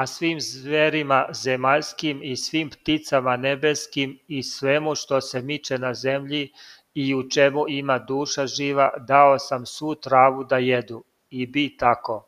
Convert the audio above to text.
a svim zverima zemaljskim i svim pticama nebeskim i svemu što se miče na zemlji i u čemu ima duša živa dao sam сву travu da jedu i bi tako